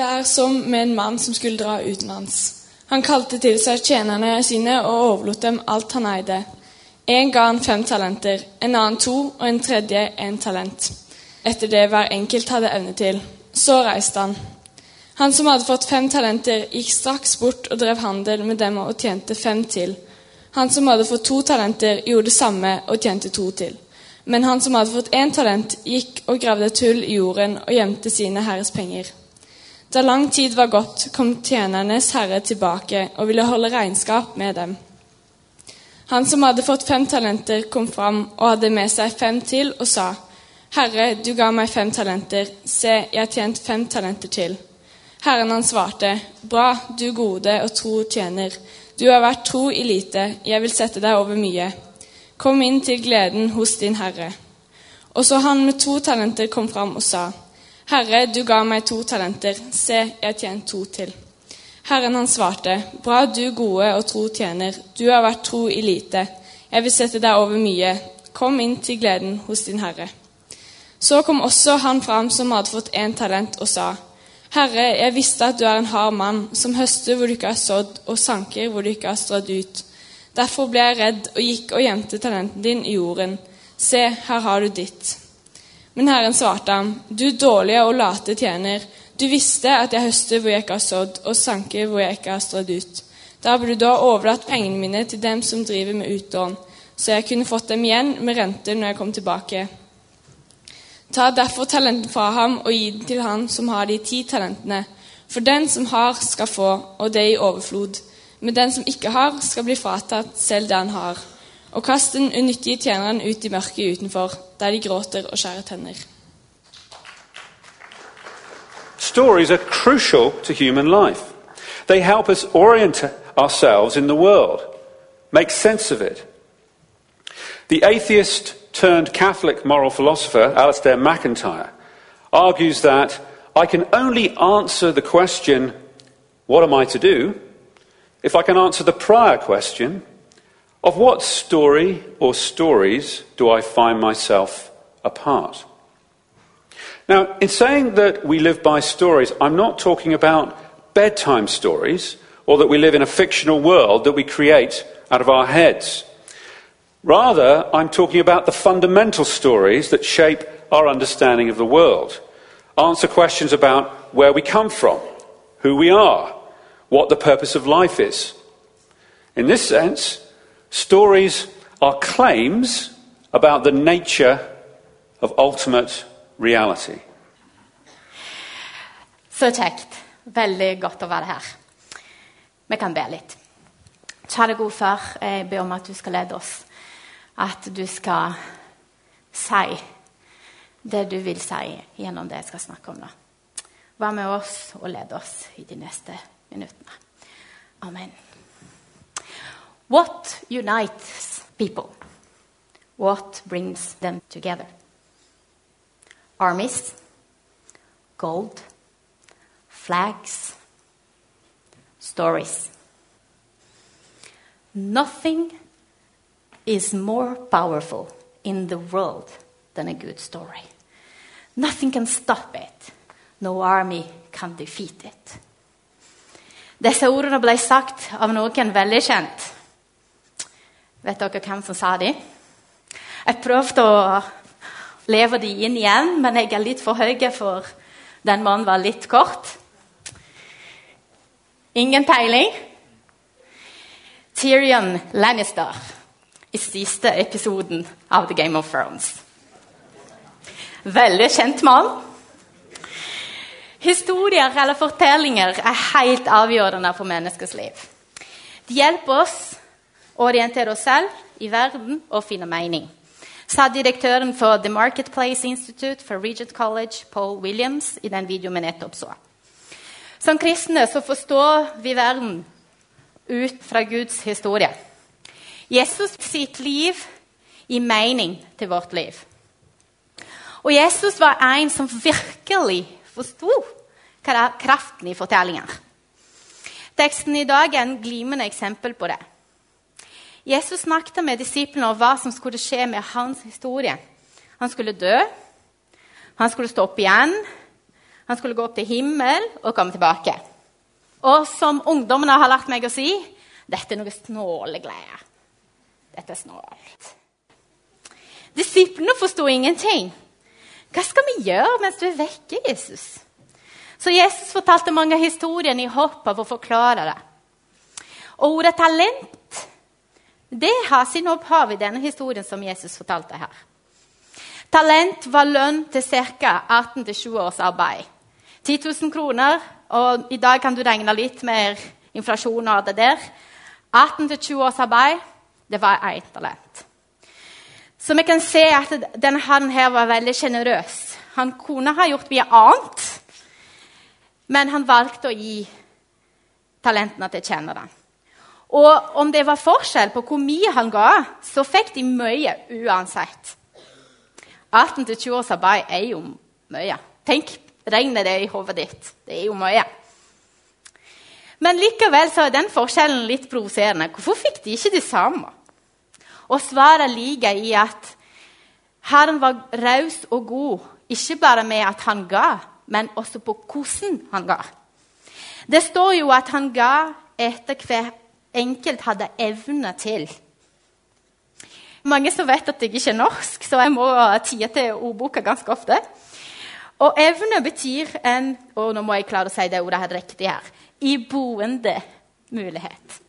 Det er som med en mann som skulle dra utenlands. Han kalte til seg tjenerne sine og overlot dem alt han eide. En ga han fem talenter, en annen to og en tredje en talent. Etter det hver enkelt hadde evne til. Så reiste han. Han som hadde fått fem talenter, gikk straks bort og drev handel med dem og tjente fem til. Han som hadde fått to talenter, gjorde det samme og tjente to til. Men han som hadde fått én talent, gikk og gravde et hull i jorden og gjemte sine herres penger. Da lang tid var gått, kom tjenernes herre tilbake og ville holde regnskap med dem. Han som hadde fått fem talenter, kom fram og hadde med seg fem til og sa:" Herre, du ga meg fem talenter. Se, jeg har tjent fem talenter til. Herren han svarte, Bra, du gode og tro tjener. Du har vært tro i lite, jeg vil sette deg over mye. Kom inn til gleden hos din herre. Og så han med to talenter kom fram og sa, Herre, du ga meg to talenter. Se, jeg har tjent to til. Herren han svarte, Bra, du gode og tro tjener. Du har vært tro i lite. Jeg vil sette deg over mye. Kom inn til gleden hos din herre. Så kom også han fram som hadde fått én talent, og sa, Herre, jeg visste at du er en hard mann, som høster hvor du ikke har sådd, og sanker hvor du ikke har strødd ut. Derfor ble jeg redd og gikk og gjemte talenten din i jorden. Se, her har du ditt. Men Herren svarte ham, du dårlige og late tjener, du visste at jeg høster hvor jeg ikke har sådd, og sanker hvor jeg ikke har strødd ut. Da burde du ha overlatt pengene mine til dem som driver med utlån, så jeg kunne fått dem igjen med renter når jeg kom tilbake. Ta derfor talenten fra ham og gi den til han som har de ti talentene. For den som har, skal få, og det i overflod. Men den som ikke har, skal bli fratatt selv det han har. Og kast den unyttige tjeneren ut i mørket utenfor, der de gråter og skjærer tenner. Stories are crucial to human life. They help us orient ourselves in the world, make sense of it. The atheist turned Catholic moral philosopher Alistair MacIntyre argues that I can only answer the question, What am I to do? if I can answer the prior question of what story or stories do I find myself a part? Now, in saying that we live by stories, I'm not talking about bedtime stories or that we live in a fictional world that we create out of our heads. Rather, I'm talking about the fundamental stories that shape our understanding of the world, answer questions about where we come from, who we are, what the purpose of life is. In this sense, stories are claims about the nature of ultimate reality. Så kjekt. Veldig godt å være her. Vi kan be litt. Kjære gode far, jeg ber om at du skal lede oss. At du skal si det du vil si gjennom det jeg skal snakke om nå. Vær med oss og led oss i de neste minuttene. Amen. What unites people? What brings them together? Armies, gold, flags, stories. Nothing is more powerful in the world than a good story. Nothing can stop it. No army can defeat it. Disse ordene ble sagt av noen veldig kjent. Vet dere hvem som sa de? Jeg prøvde å leve de inn igjen, men jeg er litt for høy for den mannen var litt kort. Ingen peiling? Tyrion Lannister i siste episoden av The Game of Thrones. Veldig kjent mann. Historier eller fortellinger er helt avgjørende for menneskers liv. De hjelper oss orientere oss selv i verden og finne mening, sa direktøren for The Marketplace Institute for Regent College, Paul Williams, i den videoen vi nettopp så. Som kristne så forstår vi verden ut fra Guds historie. Jesus sitt liv gir mening til vårt liv. Og Jesus var en som virkelig forsto kraften i fortellinger. Teksten i dag er en glimrende eksempel på det. Jesus snakket med disiplene om hva som skulle skje med hans historie. Han skulle dø, han skulle stå opp igjen, Han skulle gå opp til himmel og komme tilbake. Og som ungdommene har lært meg å si dette er noe snålegreier. Dette er snålt. Disiplene forsto ingenting. Hva skal vi gjøre mens du er vekke, Jesus? Så Jesus fortalte mange historier i hopp av å forklare det. Og ordet talent det har sin opphav i denne historien som Jesus fortalte her. Talent var lønn til ca. 18-20 års arbeid. 10 000 kroner, og i dag kan du regne litt mer inflasjon og det der. 18-20 års arbeid, det var ett talent. Så vi kan se at denne han her var veldig sjenerøs. Han kunne ha gjort mye annet, men han valgte å gi talentene til tjenerne. Og om det var forskjell på hvor mye han ga, så fikk de mye uansett. 18-20 års arbeid er jo mye. Tenk, regner det i hodet ditt. Det er jo mye. Men likevel så er den forskjellen litt provoserende. Hvorfor fikk de ikke det samme? Og svaret ligger i at Herren var raus og god, ikke bare med at han ga, men også på hvordan han ga. Det står jo at han ga etter hver enkelt hadde evne til. Mange som vet at jeg ikke er norsk, så jeg må tie til ordboka ganske ofte. Og evne betyr en og nå må jeg klare å si det ordet her riktig her iboende mulighet.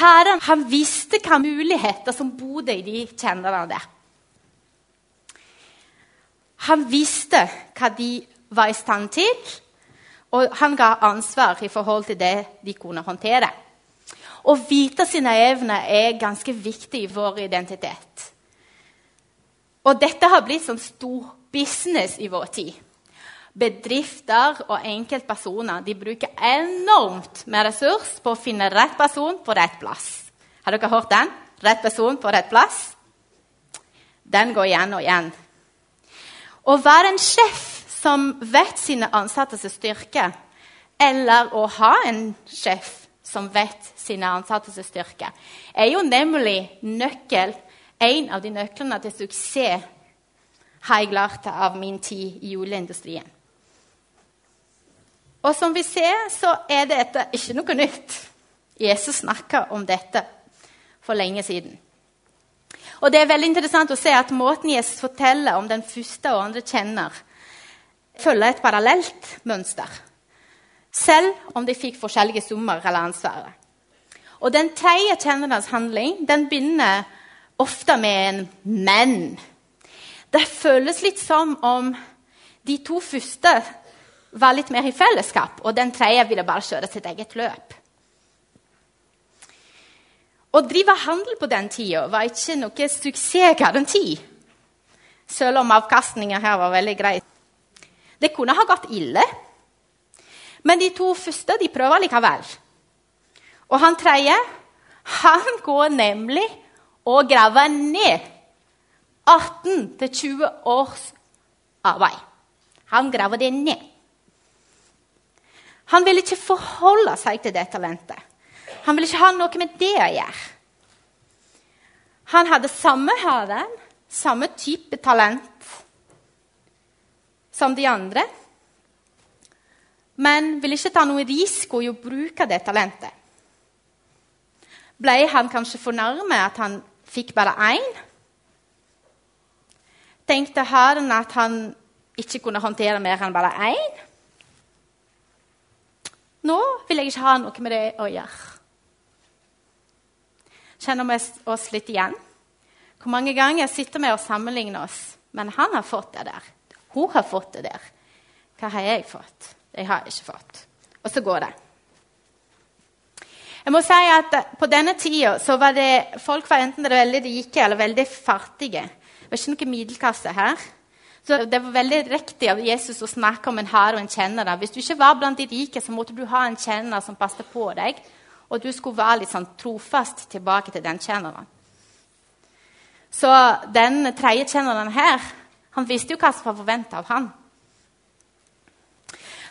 Herren han visste hva muligheter som bodde i de tjenerne der. Han visste hva de var i stand til, og han ga ansvar i forhold til det de kunne håndtere. Å vite sine evner er ganske viktig i vår identitet. Og dette har blitt sånn stor business i vår tid. Bedrifter og enkeltpersoner bruker enormt med ressurs på å finne rett person på rett plass. Har dere hørt den? Rett person på rett plass? Den går igjen og igjen. Å være en sjef som vet sine ansattes styrke, eller å ha en sjef som vet sine ansattes styrke, er jo nemlig nøkkel, en av de nøklene til suksess har jeg lært av min tid i juleindustrien. Og som vi ser, så er dette ikke noe nytt. Jesus snakka om dette for lenge siden. Og det er veldig interessant å se at måten Jesus forteller om den første og andre kjenner, følger et parallelt mønster selv om de fikk forskjellige summer eller ansvaret. Og den tredje tjenerens handling den begynner ofte med en 'men'. Det føles litt som om de to første var litt mer i fellesskap, og den tredje ville bare kjøre sitt eget løp. Å drive handel på den tida var ikke noe suksessgaranti, selv om avkastninga her var veldig grei. Det kunne ha gått ille. Men de to første de prøver likevel. Og han tredje han går nemlig og graver ned 18-20 års arbeid. Han graver det ned. Han vil ikke forholde seg til det talentet. Han vil ikke ha noe med det å gjøre. Han hadde samme haven, samme type talent som de andre men vil ikke ta noe risiko i å bruke det talentet. Ble han kanskje fornærmet at han fikk bare én? Tenkte Herren at han ikke kunne håndtere mer enn bare én? Nå vil jeg ikke ha noe med det å gjøre. Kjenner vi oss litt igjen? Hvor mange ganger sitter vi og sammenligner oss? Men han har fått det der. Hun har fått det der. Hva har jeg fått? Jeg har ikke fått. Og så går det. Jeg må si at På denne tida så var det folk var enten veldig rike eller veldig fattige. Det var ikke noe middelklasse her. Så Det var veldig riktig av Jesus å snakke om en hare og en kjenner. Hvis du ikke var blant de rike, så måtte du ha en kjenner som passet på deg. Og du skulle være litt sånn trofast tilbake til den kjenneren. Så den tredje kjenneren her, han visste jo hva som var forventa av han.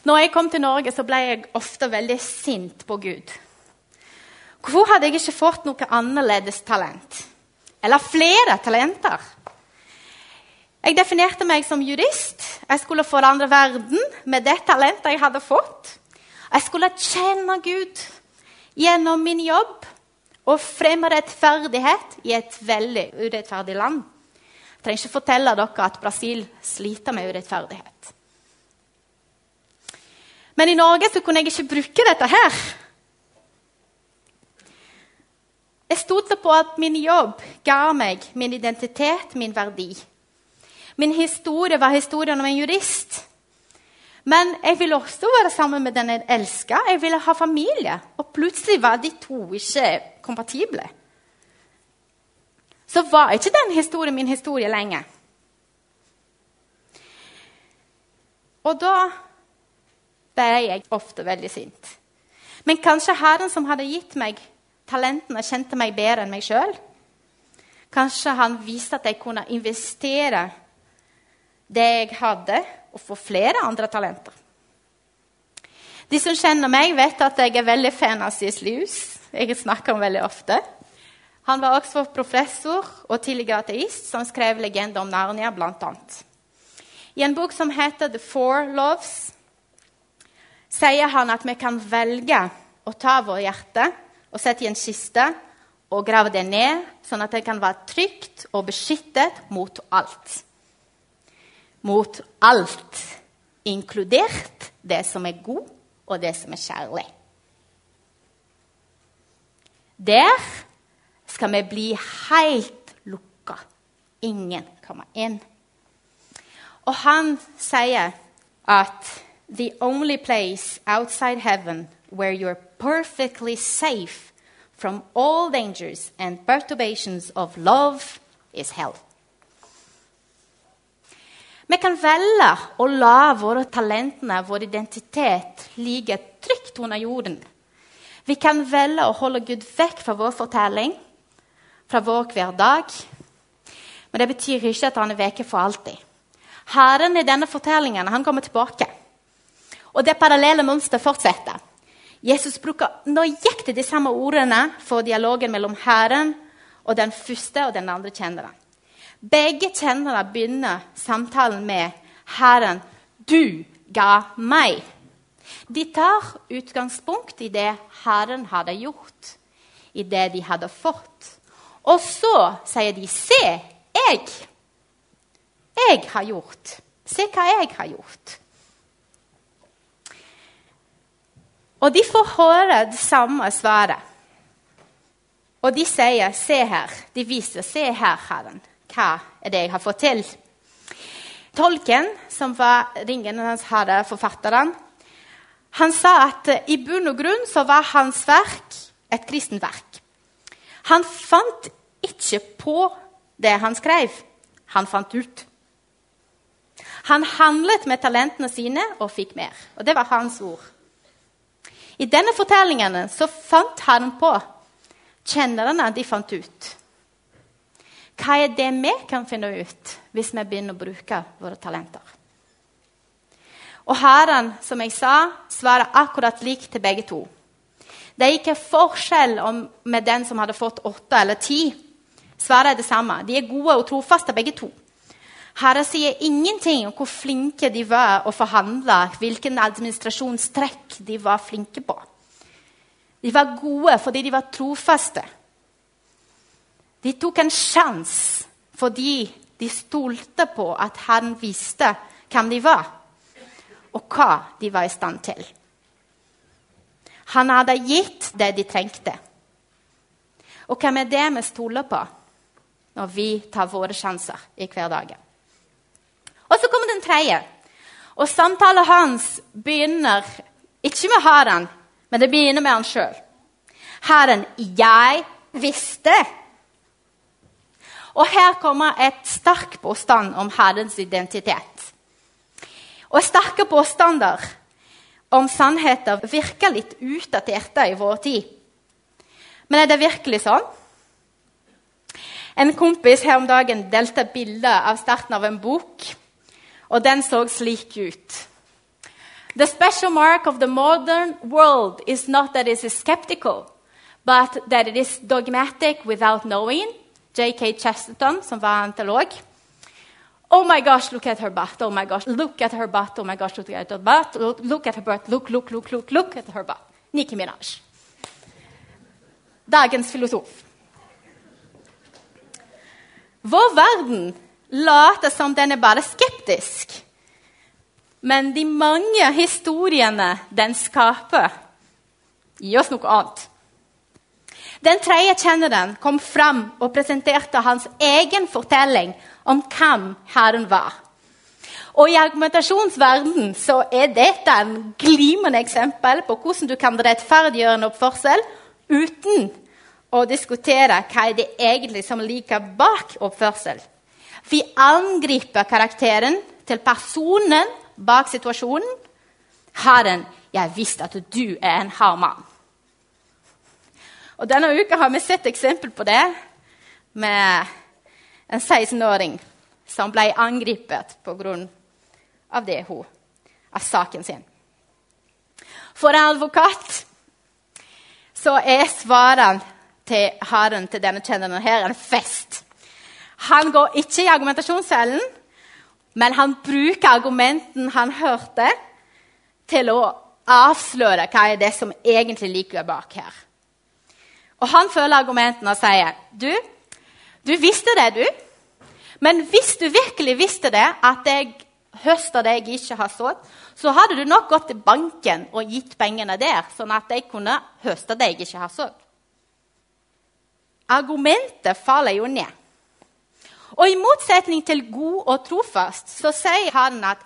Når jeg kom til Norge, så ble jeg ofte veldig sint på Gud. Hvorfor hadde jeg ikke fått noe annerledes talent? Eller flere talenter? Jeg definerte meg som jurist. Jeg skulle forandre verden. med det talentet jeg hadde fått. Jeg skulle kjenne Gud gjennom min jobb og fremme rettferdighet i et veldig urettferdig land. Jeg trenger ikke fortelle dere at Brasil sliter med urettferdighet. Men i Norge så kunne jeg ikke bruke dette her. Jeg stolte på at min jobb ga meg min identitet, min verdi. Min historie var historien om en jurist. Men jeg ville også være sammen med den jeg elska. Jeg ville ha familie. Og plutselig var de to ikke kompatible. Så var ikke den historien min historie lenger. Og da ble jeg ofte veldig sint. Men kanskje Herren som hadde gitt meg talentene, kjente meg bedre enn meg sjøl. Kanskje han viste at jeg kunne investere det jeg hadde, og få flere andre talenter. De som kjenner meg, vet at jeg er veldig fan av C.S. Lewis. Jeg snakker om veldig ofte. Han var også professor og tidligere ateist, som skrev legender om Narnia, bl.a. I en bok som heter The Four Loves, sier han at vi kan velge å ta vårt hjerte og sette i en kiste og grave det ned, sånn at det kan være trygt og beskyttet mot alt. Mot alt, inkludert det som er god, og det som er kjærlig. Der skal vi bli helt lukka. Ingen kommer inn. Og han sier at the only place outside heaven where you're perfectly safe from all dangers and perturbations of love is hell. Vi kan velge å la våre talentene, vår identitet, ligge trygt under jorden. Vi kan velge å holde Gud vekk fra vår fortelling, fra vår hverdag. Men det betyr ikke at han er vekke for alltid. Herren i denne fortellingen han kommer tilbake. Og det parallelle mønsteret fortsetter. Jesus bruker nøyaktig de samme ordene for dialogen mellom Herren og den første og den andre kjenneren. Begge kjennere begynner samtalen med 'Herren, du ga meg'. De tar utgangspunkt i det Herren hadde gjort, i det de hadde fått. Og så sier de 'Se, jeg'. Jeg har gjort. Se hva jeg har gjort. Og de får høre det samme svaret. Og de sier, 'Se her.' De viser, 'Se her, Herren hva er det jeg har fått til? Tolken, som var Ringenes herre-forfatteren, han sa at i bunn og grunn så var hans verk et kristent verk. Han fant ikke på det han skrev. Han fant ut. Han handlet med talentene sine og fikk mer. Og det var hans ord. I denne fortellingen så fant han på. Kjennerne de fant ut. Hva er det vi kan finne ut hvis vi begynner å bruke våre talenter? Og Herren, som jeg sa, svarer akkurat likt til begge to. Det er ikke forskjell om, med den som hadde fått åtte eller ti. Svaret er det samme. De er gode og trofaste, begge to. Herren sier ingenting om hvor flinke de var å forhandle, hvilken administrasjonstrekk de var flinke på. De var gode fordi de var trofaste. De tok en sjanse fordi de stolte på at han visste hvem de var, og hva de var i stand til. Han hadde gitt det de trengte. Og hvem er det vi stoler på når vi tar våre sjanser i hverdagen? Og så kommer den tredje. Og samtalen hans begynner ikke med Herren, men det begynner med han sjøl. Herren, jeg visste og her kommer et sterk påstand om Herrens identitet. Og sterke påstander om sannheter virker litt utdaterte i vår tid. Men er det virkelig sånn? En kompis her om dagen delte et bilde av starten av en bok, og den så slik ut. The special mark of the modern world is not that it is skeptical, but that it is dogmatic without knowing, J.K. Chesterton, som var antolog. Oh my gosh, look at her butt. Oh my gosh, look at her butt. Oh my gosh, look at her butt. Look, look at her butt. Look, look, look, look, look at her butt. Nikki Minaj. Dagens filosof. Vår verden later som den er bare skeptisk. Men de mange historiene den skaper, gir oss noe annet. Den tredje kjenneren kom fram og presenterte hans egen fortelling om hvem Herren var. Og I argumentasjonsverdenen så er dette en glimrende eksempel på hvordan du kan rettferdiggjøre en oppførsel uten å diskutere hva det egentlig som ligger bak oppførsel. Vi angriper karakteren til personen bak situasjonen. Herren, jeg visste at du er en hard mann. Og Denne uka har vi sett eksempel på det med en 16-åring som ble angrepet pga. det hun av saken sin. For en advokat så er svaret til haren til denne kjenneren her en fest. Han går ikke i argumentasjonscellen, men han bruker argumenten han hørte, til å avsløre hva er det som egentlig ligger bak her. Og Han føler argumentene og sier du, du visste det, du. Men hvis du virkelig visste det, at jeg høster det jeg ikke har sådd, så hadde du nok gått til banken og gitt pengene der, sånn at jeg kunne høste det jeg ikke har sådd. Argumentet faller jo ned. Og I motsetning til god og trofast så sier han at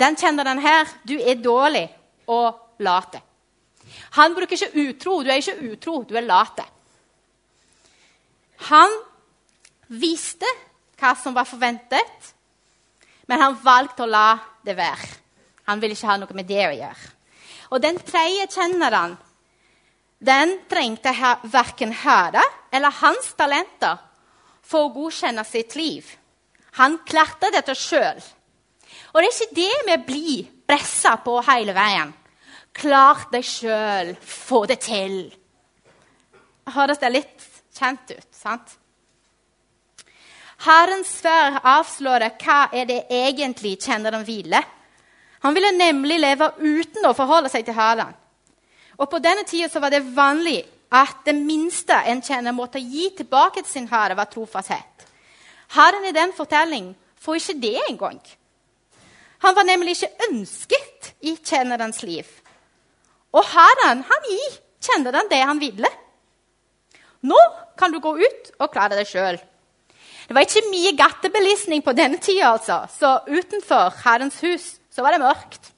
den kjenner den her, du er dårlig og late. Han bruker ikke utro. Du er ikke utro, du er late. Han visste hva som var forventet, men han valgte å la det være. Han ville ikke ha noe med det å gjøre. Og den tredje kjenneren den trengte verken høre eller hans talenter for å godkjenne sitt liv. Han klarte dette sjøl. Og det er ikke det vi blir pressa på hele veien. Klar deg sjøl, få det til. Høres det litt kjent ut, sant? Herrens sfær avslører hva er det egentlig kjenneren ville. Han ville nemlig leve uten å forholde seg til Herren. Og På denne tida var det vanlig at det minste en kjenner måtte gi tilbake til sin herre, var trofasthet. Herren i den fortellingen får ikke det engang. Han var nemlig ikke ønsket i kjennerens liv. Og Herren han gir kjenneren det han ville. Nå kan du gå ut og klare deg sjøl. Det var ikke mye gattebelisning på denne tida, altså. så utenfor Herrens hus så var det mørkt.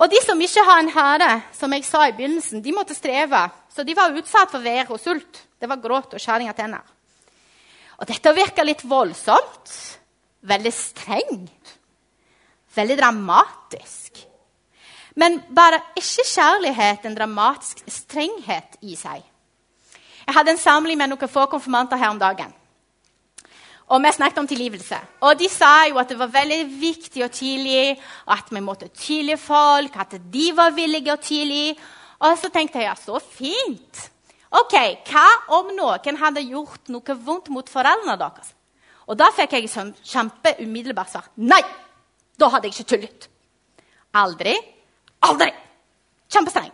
Og de som ikke har en herre, som jeg sa i begynnelsen, de måtte streve. Så de var utsatt for vær og sult. Det var gråt og skjæring av tenner. Og dette virka litt voldsomt. Veldig strengt. Veldig dramatisk. Men bare ikke kjærlighet en dramatisk strenghet i seg. Jeg hadde en samling med noen få konfirmanter her om dagen. Og vi snakket om tilgivelse. Og de sa jo at det var veldig viktig å tilgi, at vi måtte tilgi folk, at de var villige å tilgi. Og så tenkte jeg ja, så fint. Ok, Hva om noen hadde gjort noe vondt mot foreldrene deres? Og da fikk jeg sånn kjempeumiddelbart svar. Nei! Da hadde jeg ikke tullet. Aldri. Aldri! Kjempestreng.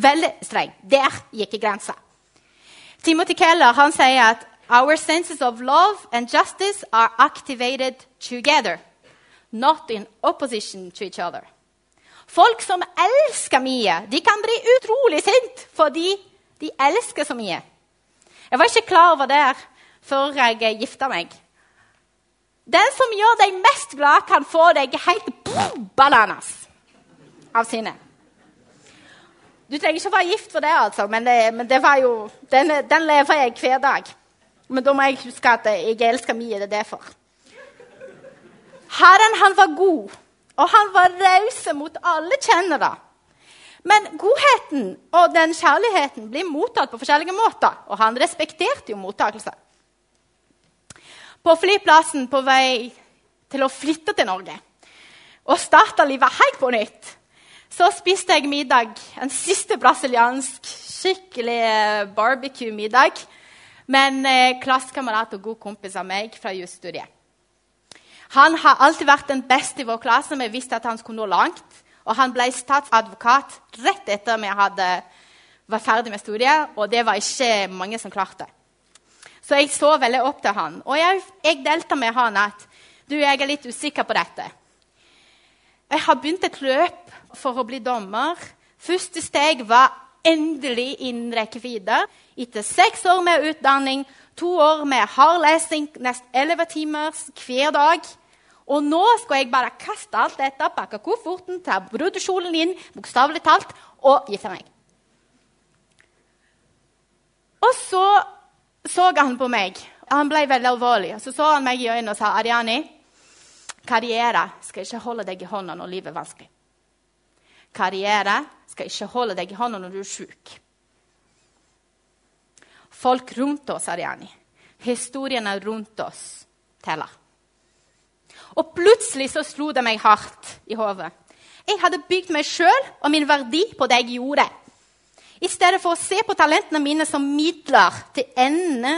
Veldig streng. Der gikk grensa. Timothy Keller han sier at our senses of love and justice are activated together, not in opposition to each other. Folk som elsker mye, de kan bli utrolig sint fordi de elsker så mye. Jeg var ikke klar over det før jeg gifta meg. Den som gjør deg mest glad, kan få deg helt bananas av sinne. Du trenger ikke å være gift for det, altså, men, det, men det jo, den, den, lever jeg hver dag. Men da må jeg huske at jeg elsker mye. Det er derfor. Herren han var god, og han var raus mot alle kjennere. Men godheten og den kjærligheten blir mottatt på forskjellige måter. Og han respekterte jo mottakelse. På flyplassen på vei til å flytte til Norge og starte livet helt på nytt så spiste jeg middag. En siste brasiliansk skikkelig barbecue-middag men en klassekamerat og god kompis av meg fra jusstudiet. Han har alltid vært den beste i vår klasse. Vi visste at han skulle nå langt. Og han ble statsadvokat rett etter vi hadde var ferdig med studiet, og det var ikke mange som klarte. Så jeg så veldig opp til han. Og jeg, jeg delte med han at du, jeg er litt usikker på dette. Jeg har begynt et løp for å bli dommer. Første steg var endelig innen rekkevidde. Etter seks år med utdanning, to år med hard lesing, nesten elleve timer hver dag. Og nå skal jeg bare kaste alt dette, pakke kofferten, ta brudekjolen inn, bokstavelig talt, og gifte meg. Og så så han på meg. Han ble veldig alvorlig. Så så han meg i øynene og sa Ariani, karriere skal ikke holde deg i hånda når livet er vanskelig. Karriere skal ikke holde deg i hånda når du er sjuk. Folk rundt oss, Ariani, historiene rundt oss, teller. Og plutselig så slo det meg hardt i hodet. Jeg hadde bygd meg sjøl og min verdi på det jeg gjorde. I stedet for å se på talentene mine som midler til ende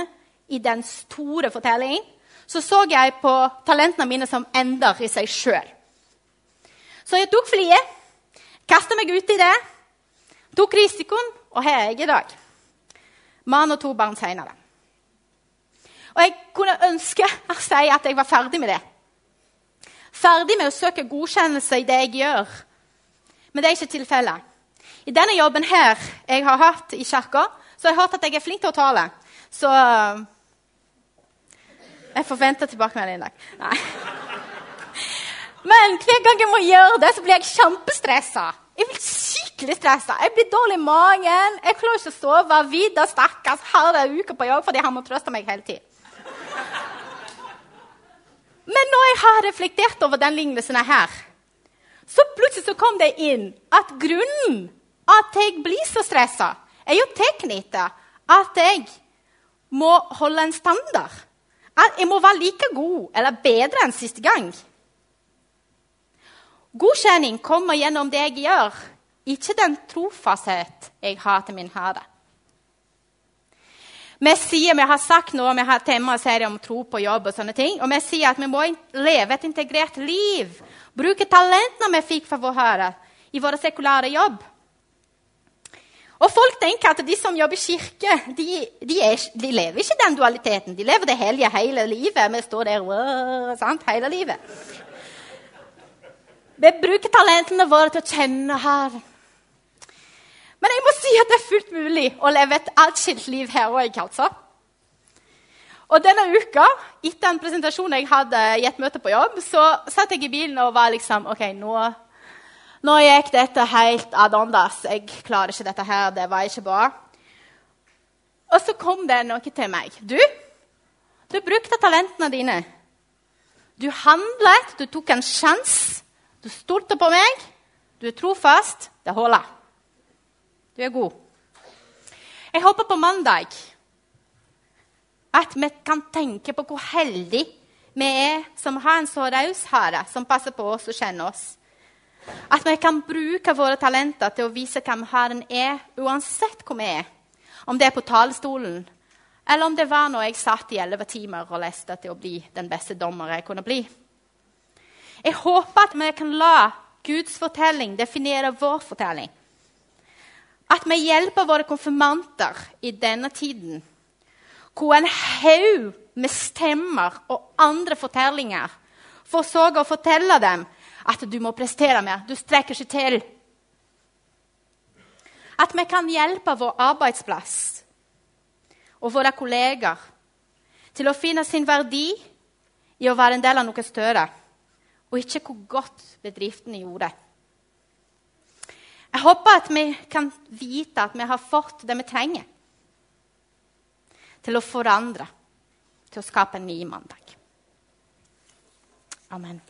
i den store fortellingen, så så jeg på talentene mine som ender i seg sjøl. Så jeg tok flyet, kasta meg ut i det, tok risikoen, og her er jeg i dag. Mann og to barn seinere. Og jeg kunne ønske å si at jeg var ferdig med det. Ferdig med å søke godkjennelse i det jeg gjør. Men det er ikke tilfellet. I denne jobben her jeg har hatt i kirka, så har jeg hørt at jeg er flink til å tale. Så jeg forventer tilbakemelding i dag. Nei. Men hver gang jeg må gjøre det, så blir jeg kjempestressa. Jeg blir skikkelig stressa. Jeg blir dårlig i magen. Jeg klarer ikke å sove. Vidar, stakkars, har det uke på jobb fordi han må trøste meg hele tiden. Men når jeg har reflektert over den lignelsen her, så plutselig så kom det inn at grunnen at jeg blir så stressa, er jo teknikken at jeg må holde en standard. At jeg må være like god eller bedre enn siste gang. Godkjenning kommer gjennom det jeg gjør, ikke den trofasthet jeg har til min Herre. Vi sier, vi har sagt noe, vi har tema serie om tro på jobb, og sånne ting, og vi sier at vi må leve et integrert liv. Bruke talentene vi fikk fra vår Herre, i vår sekulære jobb. Og folk tenker at de som jobber i kirke, de, de, er, de lever ikke den dualiteten. De lever det hellige hele livet. Vi står der sant, hele livet. Vi bruker talentene våre til å kjenne Herren. Men jeg må si at det er fullt mulig å leve et atskilt liv her òg, altså. Og denne uka, etter en presentasjon jeg hadde i et møte på jobb, så satt jeg i bilen og var liksom OK, nå, nå gikk dette helt ad åndas. Jeg klarer ikke dette her. Det var ikke bra. Og så kom det noe til meg. Du, du brukte talentene dine. Du handlet, du tok en sjanse. Du stolte på meg. Du er trofast. Det holder. Du er god. Jeg håper på mandag at vi kan tenke på hvor heldige vi er som har en så raus herre som passer på oss og kjenner oss. At vi kan bruke våre talenter til å vise hvem Herren er, uansett hvor vi er. Om det er på talerstolen, eller om det var når jeg satt i elleve timer og leste til å bli den beste dommer jeg kunne bli. Jeg håper at vi kan la Guds fortelling definere vår fortelling. At vi hjelper våre konfirmanter i denne tiden, hvor en haug med stemmer og andre fortellinger forsøker å fortelle dem at du må prestere mer, du strekker ikke til. At vi kan hjelpe vår arbeidsplass og våre kolleger til å finne sin verdi i å være en del av noe større, og ikke hvor godt bedriften gjorde. Jeg håper at vi kan vite at vi har fått det vi trenger til å forandre, til å skape en ny mandag. Amen.